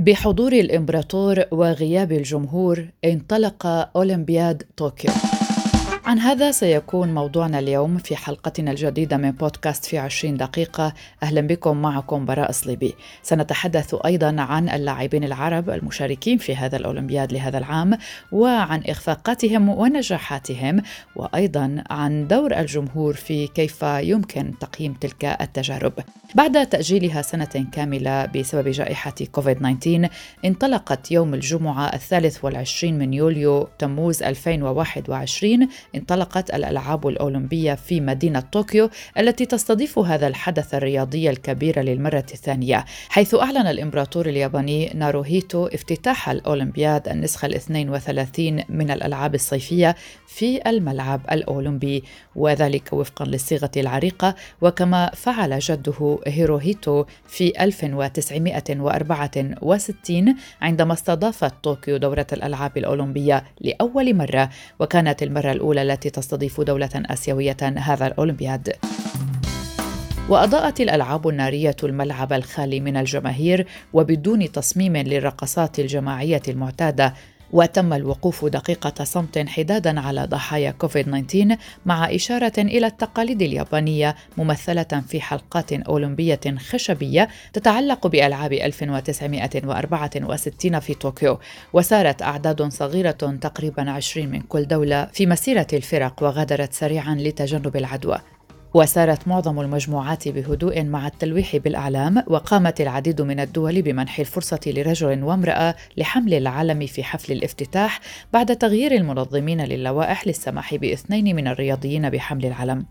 بحضور الإمبراطور وغياب الجمهور انطلق أولمبياد طوكيو. عن هذا سيكون موضوعنا اليوم في حلقتنا الجديدة من بودكاست في عشرين دقيقة. أهلا بكم معكم براء صليبي سنتحدث أيضا عن اللاعبين العرب المشاركين في هذا الأولمبياد لهذا العام وعن إخفاقاتهم ونجاحاتهم وأيضا عن دور الجمهور في كيف يمكن تقييم تلك التجارب. بعد تأجيلها سنة كاملة بسبب جائحة كوفيد 19 انطلقت يوم الجمعة الثالث والعشرين من يوليو تموز 2021 انطلقت الألعاب الأولمبية في مدينة طوكيو التي تستضيف هذا الحدث الرياضي الكبير للمرة الثانية حيث أعلن الإمبراطور الياباني ناروهيتو افتتاح الأولمبياد النسخة الاثنين وثلاثين من الألعاب الصيفية في الملعب الأولمبي وذلك وفقا للصيغة العريقة وكما فعل جده هيروهيتو في 1964 عندما استضافت طوكيو دورة الألعاب الأولمبية لأول مرة وكانت المرة الأولى التي تستضيف دولة آسيوية هذا الأولمبياد. وأضاءت الألعاب النارية الملعب الخالي من الجماهير وبدون تصميم للرقصات الجماعية المعتادة وتم الوقوف دقيقة صمت حدادا على ضحايا كوفيد 19 مع إشارة إلى التقاليد اليابانية ممثلة في حلقات أولمبية خشبية تتعلق بألعاب 1964 في طوكيو. وسارت أعداد صغيرة تقريبا 20 من كل دولة في مسيرة الفرق وغادرت سريعا لتجنب العدوى. وسارت معظم المجموعات بهدوء مع التلويح بالإعلام وقامت العديد من الدول بمنح الفرصة لرجل وامرأة لحمل العلم في حفل الافتتاح بعد تغيير المنظمين للوائح للسماح باثنين من الرياضيين بحمل العلم.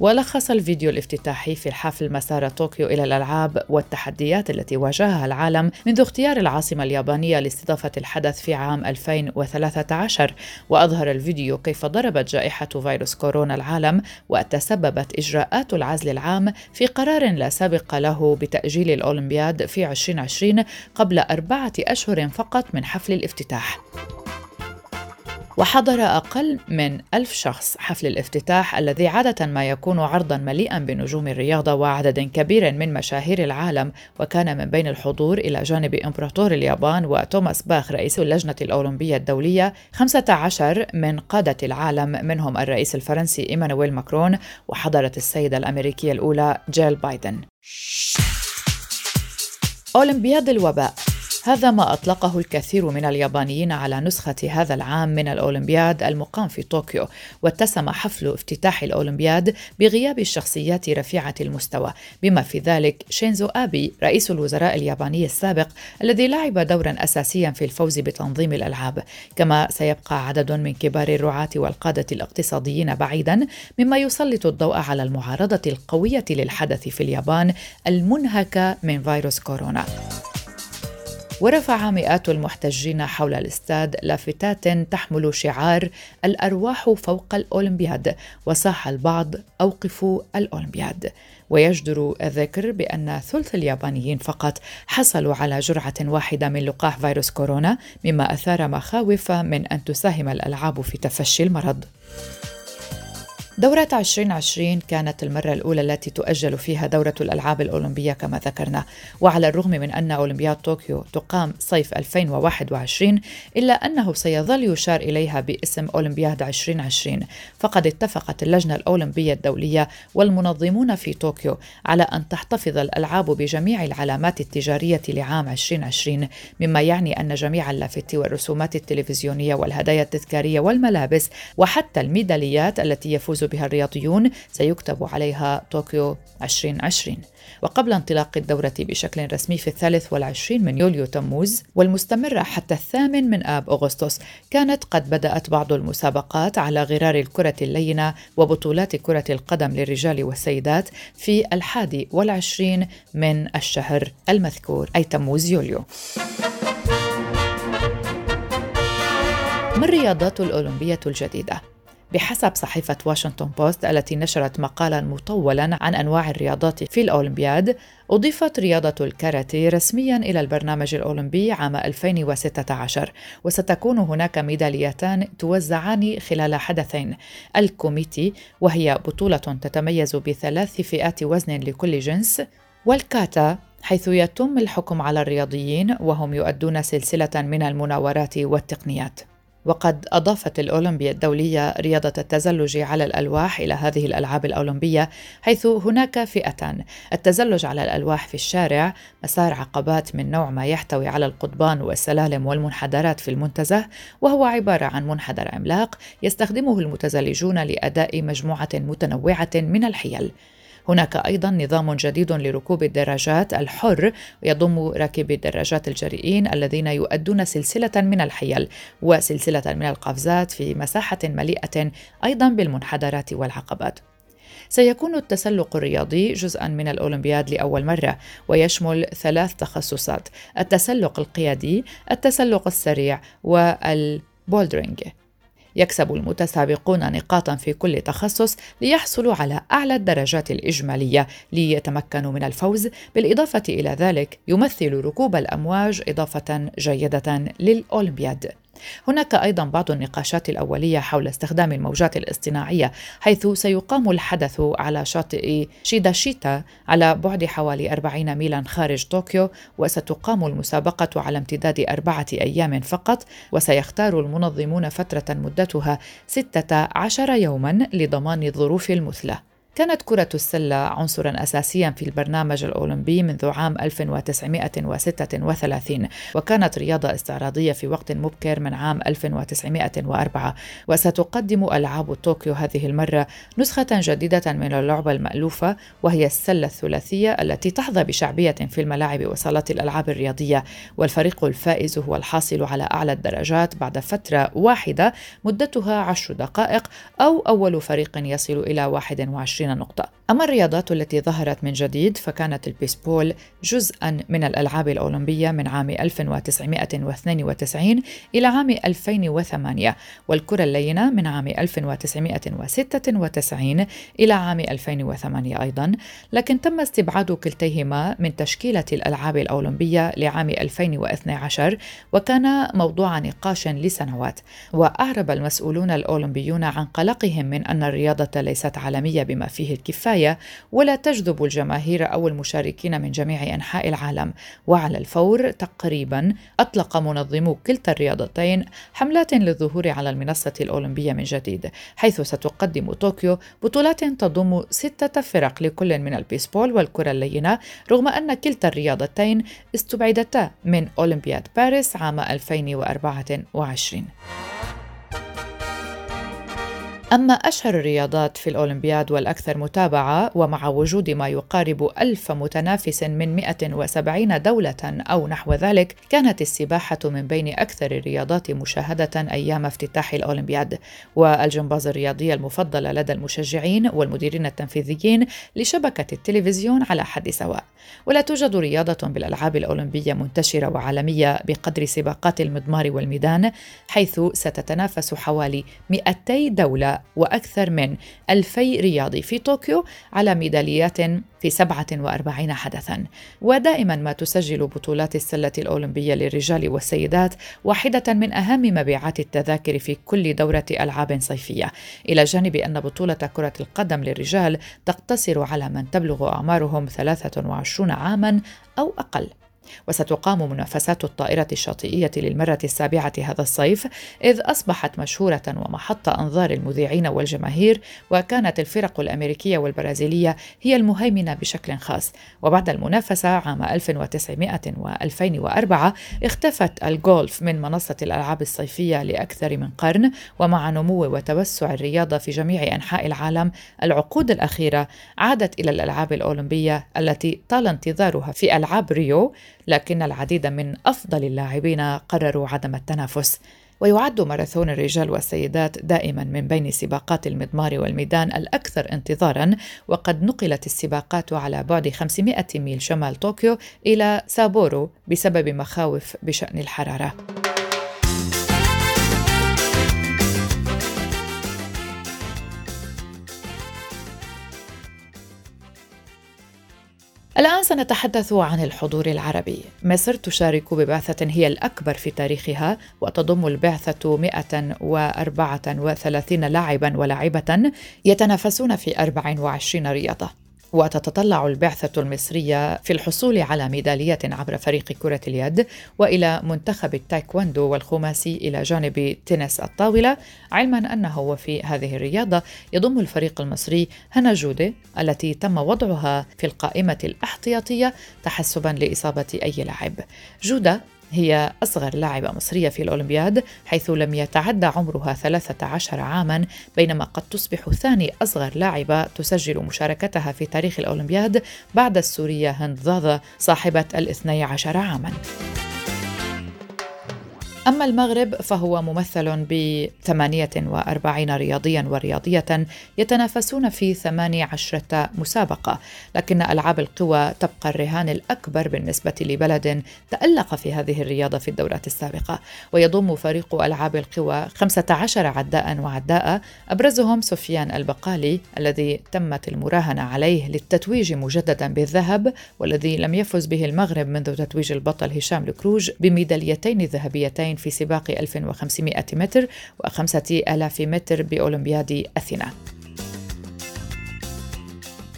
ولخص الفيديو الافتتاحي في الحفل مسار طوكيو إلى الألعاب والتحديات التي واجهها العالم منذ اختيار العاصمة اليابانية لاستضافة الحدث في عام 2013 وأظهر الفيديو كيف ضربت جائحة فيروس كورونا العالم وتسببت إجراءات العزل العام في قرار لا سابق له بتأجيل الأولمبياد في 2020 قبل أربعة أشهر فقط من حفل الافتتاح. وحضر أقل من ألف شخص. حفل الافتتاح الذي عادة ما يكون عرضا مليئا بنجوم الرياضة وعدد كبير من مشاهير العالم وكان من بين الحضور إلى جانب إمبراطور اليابان وتوماس باخ رئيس اللجنة الأولمبية الدولية 15 من قادة العالم منهم الرئيس الفرنسي إيمانويل ماكرون وحضرت السيدة الأمريكية الأولى جيل بايدن. أولمبياد الوباء. هذا ما أطلقه الكثير من اليابانيين على نسخة هذا العام من الأولمبياد المقام في طوكيو واتسم حفل افتتاح الأولمبياد بغياب الشخصيات رفيعة المستوى بما في ذلك شينزو آبي رئيس الوزراء الياباني السابق الذي لعب دورا أساسيا في الفوز بتنظيم الألعاب. كما سيبقى عدد من كبار الرعاة والقادة الاقتصاديين بعيدا مما يسلط الضوء على المعارضة القوية للحدث في اليابان المنهكة من فيروس كورونا. ورفع مئات المحتجين حول الاستاد لافتات تحمل شعار الأرواح فوق الأولمبياد وصاح البعض اوقفوا الأولمبياد. ويجدر الذكر بأن ثلث اليابانيين فقط حصلوا على جرعة واحدة من لقاح فيروس كورونا مما أثار مخاوف من أن تساهم الألعاب في تفشي المرض. دورة 2020 كانت المرة الأولى التي تؤجل فيها دورة الألعاب الأولمبية كما ذكرنا. وعلى الرغم من أن أولمبياد طوكيو تقام صيف 2021 إلا أنه سيظل يشار إليها باسم أولمبياد 2020 فقد اتفقت اللجنة الأولمبية الدولية والمنظمون في طوكيو على أن تحتفظ الألعاب بجميع العلامات التجارية لعام 2020 مما يعني أن جميع اللافت والرسومات التلفزيونية والهدايا التذكارية والملابس وحتى الميداليات التي يفوز بها الرياضيون سيكتب عليها طوكيو 2020 وقبل انطلاق الدورة بشكل رسمي في الثالث والعشرين من يوليو تموز والمستمرة حتى الثامن من آب أغسطس كانت قد بدأت بعض المسابقات على غرار الكرة اللينة وبطولات كرة القدم للرجال والسيدات في الحادي والعشرين من الشهر المذكور أي تموز يوليو ما الرياضات الأولمبية الجديدة؟ بحسب صحيفة واشنطن بوست التي نشرت مقالا مطولا عن أنواع الرياضات في الأولمبياد أضيفت رياضة الكاراتيه رسميا إلى البرنامج الأولمبي عام 2016 وستكون هناك ميداليتان توزعان خلال حدثين الكوميتي وهي بطولة تتميز بثلاث فئات وزن لكل جنس والكاتا حيث يتم الحكم على الرياضيين وهم يؤدون سلسلة من المناورات والتقنيات. وقد أضافت الأولمبيا الدولية رياضة التزلج على الألواح إلى هذه الألعاب الأولمبية حيث هناك فئتان. التزلج على الألواح في الشارع مسار عقبات من نوع ما يحتوي على القضبان والسلالم والمنحدرات في المنتزه وهو عبارة عن منحدر عملاق يستخدمه المتزلجون لأداء مجموعة متنوعة من الحيل. هناك أيضا نظام جديد لركوب الدراجات الحر يضم راكبي الدراجات الجريئين الذين يؤدون سلسلة من الحيل وسلسلة من القفزات في مساحة مليئة أيضا بالمنحدرات والعقبات. سيكون التسلق الرياضي جزءا من الأولمبياد لأول مرة ويشمل ثلاث تخصصات التسلق القيادي التسلق السريع والبولدرينج. يكسب المتسابقون نقاطا في كل تخصص ليحصلوا على أعلى الدرجات الإجمالية ليتمكنوا من الفوز. بالإضافة إلى ذلك يمثل ركوب الأمواج إضافة جيدة للأولمبياد. هناك أيضا بعض النقاشات الأولية حول استخدام الموجات الاصطناعية حيث سيقام الحدث على شاطئ شيداشيتا على بعد حوالي 40 ميلا خارج طوكيو وستقام المسابقة على امتداد أربعة أيام فقط وسيختار المنظمون فترة مدتها 16 يوما لضمان الظروف المثلى. كانت كرة السلة عنصرا أساسيا في البرنامج الأولمبي منذ عام 1936 وكانت رياضة استعراضية في وقت مبكر من عام 1904 وستقدم ألعاب طوكيو هذه المرة نسخة جديدة من اللعبة المألوفة وهي السلة الثلاثية التي تحظى بشعبية في الملاعب وصالات الألعاب الرياضية. والفريق الفائز هو الحاصل على أعلى الدرجات بعد فترة واحدة مدتها عشر دقائق أو أول فريق يصل إلى 21 20 نقطة أما الرياضات التي ظهرت من جديد فكانت البيسبول جزءا من الألعاب الأولمبية من عام 1992 إلى عام 2008 والكرة اللينة من عام 1996 إلى عام 2008 أيضا. لكن تم استبعاد كلتيهما من تشكيلة الألعاب الأولمبية لعام 2012 وكان موضوع نقاش لسنوات. وأعرب المسؤولون الأولمبيون عن قلقهم من أن الرياضة ليست عالمية بما فيه الكفايه ولا تجذب الجماهير أو المشاركين من جميع أنحاء العالم. وعلى الفور تقريبا أطلق منظمو كلتا الرياضتين حملات للظهور على المنصة الأولمبية من جديد حيث ستقدم طوكيو بطولات تضم ستة فرق لكل من البيسبول والكرة اللينة رغم أن كلتا الرياضتين استبعدتا من أولمبياد باريس عام 2024 أما أشهر الرياضات في الأولمبياد والأكثر متابعة ومع وجود ما يقارب ألف متنافس من 170 دولة أو نحو ذلك كانت السباحة من بين أكثر الرياضات مشاهدة أيام افتتاح الأولمبياد. والجمباز الرياضية المفضلة لدى المشجعين والمديرين التنفيذيين لشبكة التلفزيون على حد سواء. ولا توجد رياضة بالألعاب الأولمبية منتشرة وعالمية بقدر سباقات المضمار والميدان حيث ستتنافس حوالي 200 دولة وأكثر من 2000 رياضي في طوكيو على ميداليات في 47 حدثا. ودائما ما تسجل بطولات السلة الأولمبية للرجال والسيدات واحدة من أهم مبيعات التذاكر في كل دورة ألعاب صيفية. إلى جانب أن بطولة كرة القدم للرجال تقتصر على من تبلغ أعمارهم 23 عاما أو أقل. وستقام منافسات الطائرة الشاطئية للمرة السابعة هذا الصيف إذ أصبحت مشهورة ومحط أنظار المذيعين والجماهير وكانت الفرق الأمريكية والبرازيلية هي المهيمنة بشكل خاص. وبعد المنافسة عام 1900 و2004 اختفت الجولف من منصة الألعاب الصيفية لأكثر من قرن ومع نمو وتوسع الرياضة في جميع أنحاء العالم العقود الأخيرة عادت إلى الألعاب الأولمبية التي طال انتظارها في ألعاب ريو لكن العديد من أفضل اللاعبين قرروا عدم التنافس. ويعد ماراثون الرجال والسيدات دائما من بين سباقات المضمار والميدان الأكثر انتظارا وقد نقلت السباقات على بعد 500 ميل شمال طوكيو إلى سابورو بسبب مخاوف بشأن الحرارة. الآن سنتحدث عن الحضور العربي. مصر تشارك ببعثة هي الأكبر في تاريخها وتضم البعثة 134 لاعبا ولاعبة يتنافسون في 24 رياضة. وتتطلع البعثة المصرية في الحصول على ميدالية عبر فريق كرة اليد وإلى منتخب التايكوندو والخماسي إلى جانب تنس الطاولة علما أنه وفي هذه الرياضة يضم الفريق المصري هنا جودة التي تم وضعها في القائمة الأحتياطية تحسبا لإصابة أي لاعب. جودة هي أصغر لاعبة مصرية في الأولمبياد حيث لم يتعدى عمرها 13 عاما بينما قد تصبح ثاني أصغر لاعبة تسجل مشاركتها في تاريخ الأولمبياد بعد السورية هند ضاضة صاحبة الاثني عشر عاما. أما المغرب فهو ممثل ب 48 رياضيا ورياضية يتنافسون في 18 مسابقة لكن ألعاب القوى تبقى الرهان الأكبر بالنسبة لبلد تألق في هذه الرياضة في الدورات السابقة. ويضم فريق ألعاب القوى 15 عداء وعداء أبرزهم سفيان البقالي الذي تمت المراهنة عليه للتتويج مجددا بالذهب والذي لم يفز به المغرب منذ تتويج البطل هشام الكروج بميداليتين ذهبيتين في سباق 1500 متر و5000 متر بأولمبياد أثينا.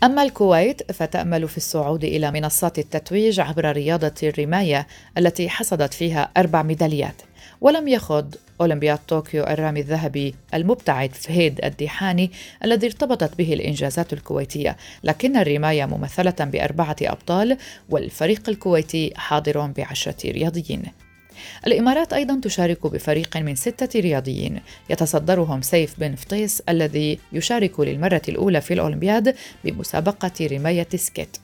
أما الكويت فتأمل في الصعود إلى منصات التتويج عبر رياضة الرماية التي حصدت فيها أربع ميداليات. ولم يخض أولمبياد طوكيو الرامي الذهبي المبتعد فهيد الديحاني الذي ارتبطت به الإنجازات الكويتية. لكن الرماية ممثلة بأربعة أبطال والفريق الكويتي حاضر بعشرة رياضيين. الإمارات أيضا تشارك بفريق من ستة رياضيين. يتصدرهم سيف بن فطيس الذي يشارك للمرة الأولى في الأولمبياد بمسابقة رماية سكيت.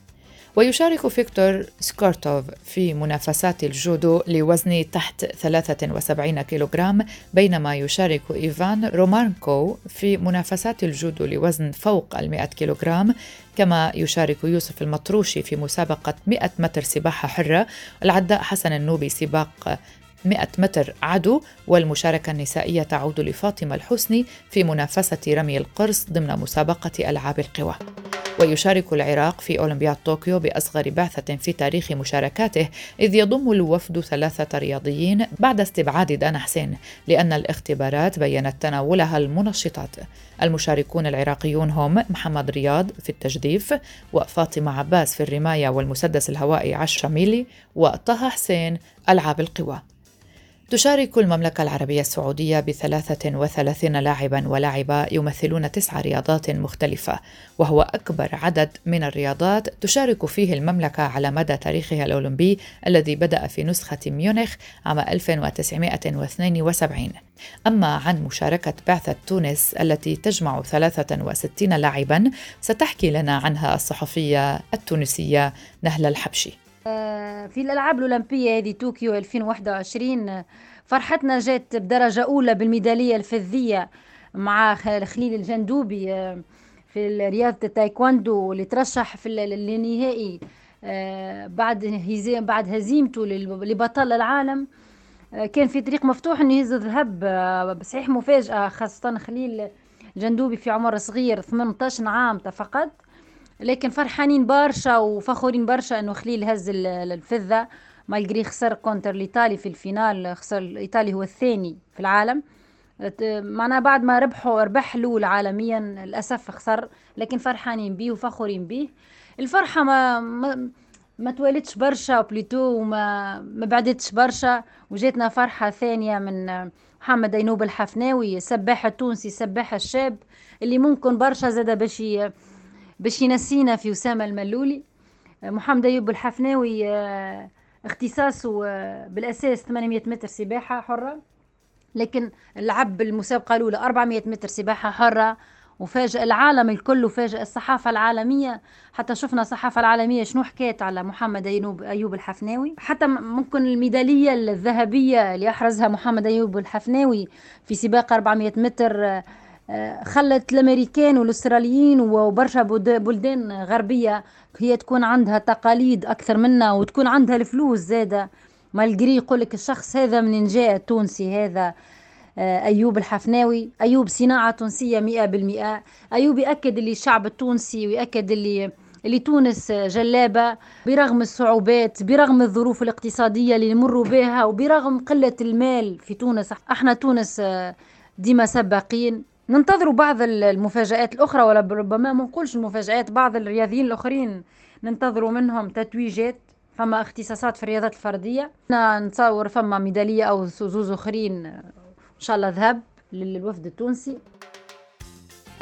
ويشارك فيكتور سكورتوف في منافسات الجودو لوزن تحت 73 كيلوغرام بينما يشارك إيفان ريمارنكو في منافسات الجودو لوزن فوق ال 100 كيلوغرام. كما يشارك يوسف المطروشي في مسابقة 100 متر سباحة حرة العداء حسن النوبي سباق 100 متر عدو والمشاركة النسائية تعود لفاطمة الحسني في منافسة رمي القرص ضمن مسابقة ألعاب القوى. ويشارك العراق في أولمبياد طوكيو بأصغر بعثة في تاريخ مشاركاته إذ يضم الوفد ثلاثة رياضيين بعد استبعاد دانا حسين لأن الاختبارات بينت تناولها المنشطات. المشاركون العراقيون هم محمد رياض في التجديف وفاطمة عباس في الرماية والمسدس الهوائي 10 ميلي وطه حسين ألعاب القوى. تشارك المملكة العربية السعودية بثلاثة وثلاثين لاعبا ولاعبة يمثلون تسع رياضات مختلفة وهو أكبر عدد من الرياضات تشارك فيه المملكة على مدى تاريخها الأولمبي الذي بدأ في نسخة ميونخ عام 1972 أما عن مشاركة بعثة تونس التي تجمع 63 لاعبا ستحكي لنا عنها الصحفية التونسية نهلة الحبشي. في الألعاب الأولمبية هذه طوكيو 2021 فرحتنا جات بدرجة أولى بالميدالية الفضية مع خليل الجندوبي آه، في رياضة التايكواندو اللي ترشح في النهائي آه، بعد بعد هزيمته لبطل العالم. كان في طريق مفتوح إنه يهز الذهب صحيح مفاجأة خاصة خليل الجندوبي في عمر صغير 18 عام تفقد لكن فرحانين برشا وفخورين برشا إنه خليل هز الفضة مالجري خسر contre الايطالي في ال finale خسر الايطالي هو الثاني في العالم. معنا بعد ما ربحوا ربح الأول عالميا للأسف خسر لكن فرحانين بيه وفخورين بيه. الفرحة ما ما, ما توالتش برشا بليتو وما ما بعدتش برشا. وجاتنا فرحة ثانية من محمد أينوب الحفناوي السباح التونسي السباح الشاب اللي ممكن برشا زاد باش باش ينسينا في أسامة الملولي. محمد أيوب الحفناوي آه، اختصاصه آه، بالأساس 800 متر سباحة حرة لكن لعب المسابقة الأولى 400 متر سباحة حرة وفاجأ العالم الكل وفاجأ الصحافة العالمية. حتى شفنا الصحافة العالمية شنو حكيت على محمد أيوب, أيوب الحفناوي. حتى ممكن الميدالية الذهبية اللي أحرزها محمد أيوب الحفناوي في سباق 400 متر آه، خلت الأمريكان والأستراليين وبرشا بلدان غربية هي تكون عندها تقاليد أكثر منا وتكون عندها الفلوس زادة. malgré يقولك الشخص هذا من جاء التونسي هذا آه، أيوب الحفناوي. أيوب صناعة تونسية مئة بالمئة. أيوب يأكد اللي الشعب التونسي ويأكد اللي اللي تونس غلابة برغم الصعوبات برغم الظروف الاقتصادية اللي نمروا بها وبرغم قلة المال في تونس. إحنا تونس آه، ديما سباقين. ننتظر بعض المفاجآت الأخرى ولا ربما ما نقولش المفاجآت بعض الرياضيين الآخرين ننتظروا منهم تتويجات فما اختصاصات في الرياضات الفردية. نتصور فما ميدالية أو زوز أخرين إن شاء الله ذهب للوفد التونسي.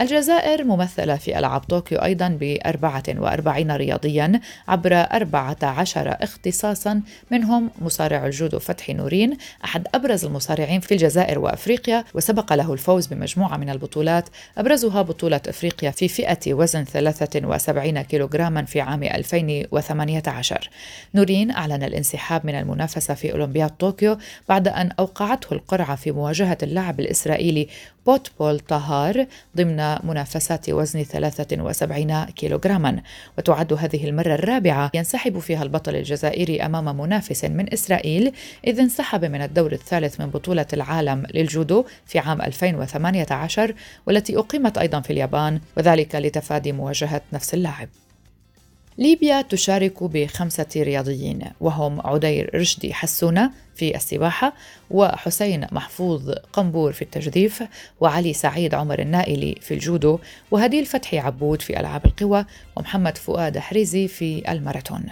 الجزائر ممثلة في ألعاب طوكيو أيضا ب 44 رياضيا عبر 14 اختصاصا منهم مصارع الجودو فتحي نورين أحد أبرز المصارعين في الجزائر وأفريقيا وسبق له الفوز بمجموعة من البطولات. أبرزها بطولة أفريقيا في فئة وزن 73 كيلوغراما في عام 2018 نورين أعلن الانسحاب من المنافسة في أولمبياد طوكيو بعد أن أوقعته القرعة في مواجهة اللاعب الإسرائيلي بوتبول طهار ضمن منافسات وزن 73 كيلوغراما. وتعد هذه المرة الرابعة ينسحب فيها البطل الجزائري أمام منافس من إسرائيل إذ انسحب من الدور الثالث من بطولة العالم للجودو في عام 2018 والتي أقيمت أيضا في اليابان وذلك لتفادي مواجهة نفس اللاعب. ليبيا تشارك بخمسة رياضيين وهم عدير رشدي حسونة في السباحة وحسين محفوظ قنبور في التجديف وعلي سعيد عمر النائلي في الجودو وهديل فتحي عبود في ألعاب القوى ومحمد فؤاد حريزي في الماراثون.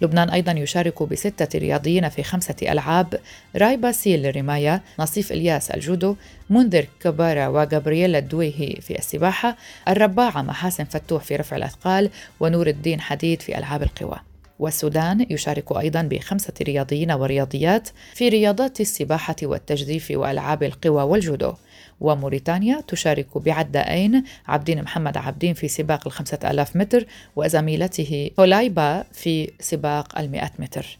لبنان أيضا يشارك بستة رياضيين في خمسة ألعاب. راي باسيل للرماية نصيف إلياس الجودو منذر كبارة وجابرييلا الدويهي في السباحة الرباعة محاسن فتوح في رفع الأثقال ونور الدين حديد في ألعاب القوى. والسودان يشارك أيضا بخمسة رياضيين ورياضيات في رياضات السباحة والتجديف وألعاب القوى والجودو. وموريتانيا تشارك بعدائين عبدين محمد عبدين في سباق الخمسة ألاف متر وزميلته هولايبا في سباق المئة متر.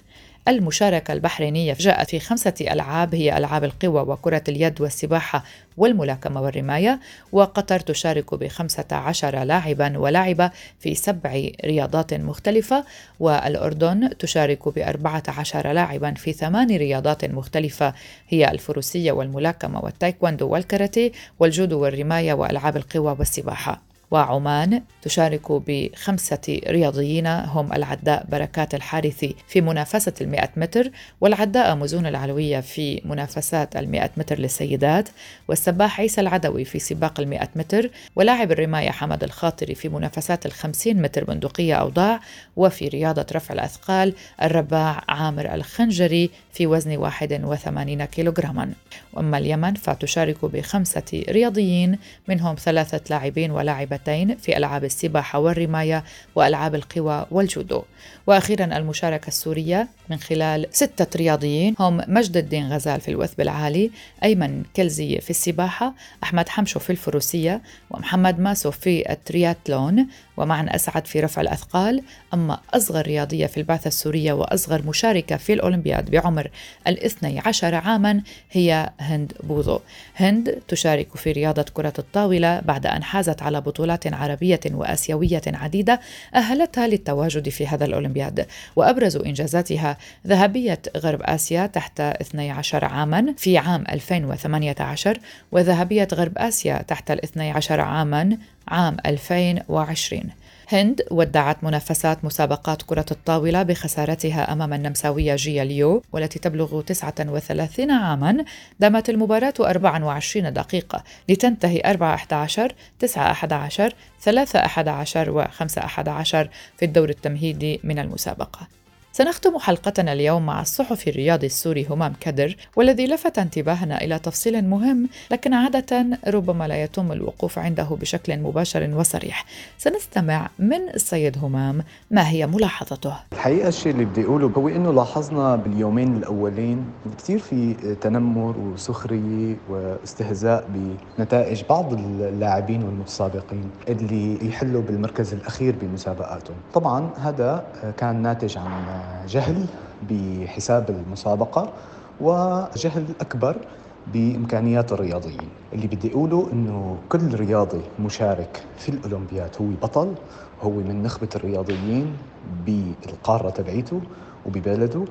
المشاركة البحرينية جاءت في خمسة ألعاب هي ألعاب القوى وكرة اليد والسباحة والملاكمة والرماية وقطر تشارك بخمسة عشر لاعبا ولاعبة في سبع رياضات مختلفة والأردن تشارك بأربعة عشر لاعبا في ثمان رياضات مختلفة هي الفروسية والملاكمة والتايكوندو والكاراتيه والجودو والرماية وألعاب القوى والسباحة. وعمان تشارك بخمسة رياضيين هم العداء بركات الحارثي في منافسة المئة متر والعداء مزون العلوية في منافسات المئة متر للسيدات والسباح عيسى العدوي في سباق المئة متر ولاعب الرماية حمد الخاطري في منافسات الخمسين متر بندقية أوضاع وفي رياضة رفع الأثقال الرباع عامر الخنجري في وزن 81 كيلوغراما. وأما اليمن فتشارك بخمسة رياضيين منهم ثلاثة لاعبين ولاعبة مرتين في ألعاب السباحة والرماية وألعاب القوى والجودو. وأخيرا المشاركة السورية من خلال ستة رياضيين هم مجد الدين غزال في الوثب العالي أيمن كلزي في السباحة أحمد حمشو في الفروسية ومحمد ماسو في الترياتلون. ومعا أسعد في رفع الأثقال أما أصغر رياضية في البعثة السورية وأصغر مشاركة في الأولمبياد بعمر الاثني عشر عاما هي هند بوذو هند تشارك في رياضة كرة الطاولة بعد أن حازت على بطولات عربية وآسيوية عديدة أهلتها للتواجد في هذا الأولمبياد. وأبرز إنجازاتها ذهبية غرب آسيا تحت 12 عاما في عام 2018 وذهبية غرب آسيا تحت ال 12 عاما عام 2020 هند ودعت منافسات مسابقات كرة الطاولة بخسارتها أمام النمساوية جيا ليو والتي تبلغ 39 عاما. دامت المباراة 24 دقيقة لتنتهي 4 11 9 11 3 11 و 5 11 في الدور التمهيدي من المسابقة سنختم حلقتنا اليوم مع الصحفي الرياضي السوري همام كدر والذي لفت انتباهنا إلى تفصيل مهم لكن عادة ربما لا يتم الوقوف عنده بشكل مباشر وصريح. سنستمع من السيد همام ما هي ملاحظته. الحقيقة الشيء اللي بدي أقوله هو إنه لاحظنا باليومين الأولين كثير في تنمر وسخرية واستهزاء بنتائج بعض اللاعبين والمتسابقين اللي يحلوا بالمركز الأخير بمسابقاتهم. طبعا هذا كان ناتج عن جهل بحساب المسابقة وجهل أكبر بإمكانيات الرياضيين. اللي بدي أقوله أنه كل رياضي مشارك في الأولمبياد هو بطل هو من نخبة الرياضيين بالقارة تبعيته وببلده.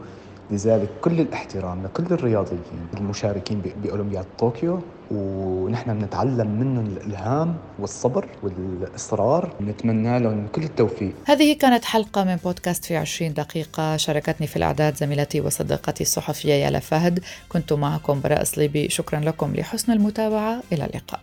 لذلك كل الاحترام لكل الرياضيين المشاركين بأولمبياد طوكيو ونحن بنتعلم منهم الإلهام والصبر والإصرار. نتمنى لهم كل التوفيق. هذه كانت حلقة من بودكاست في 20 دقيقة. شاركتني في الإعداد زميلتي وصديقتي الصحفية يالا فهد. كنت معكم براء صليبي شكرا لكم لحسن المتابعة. إلى اللقاء.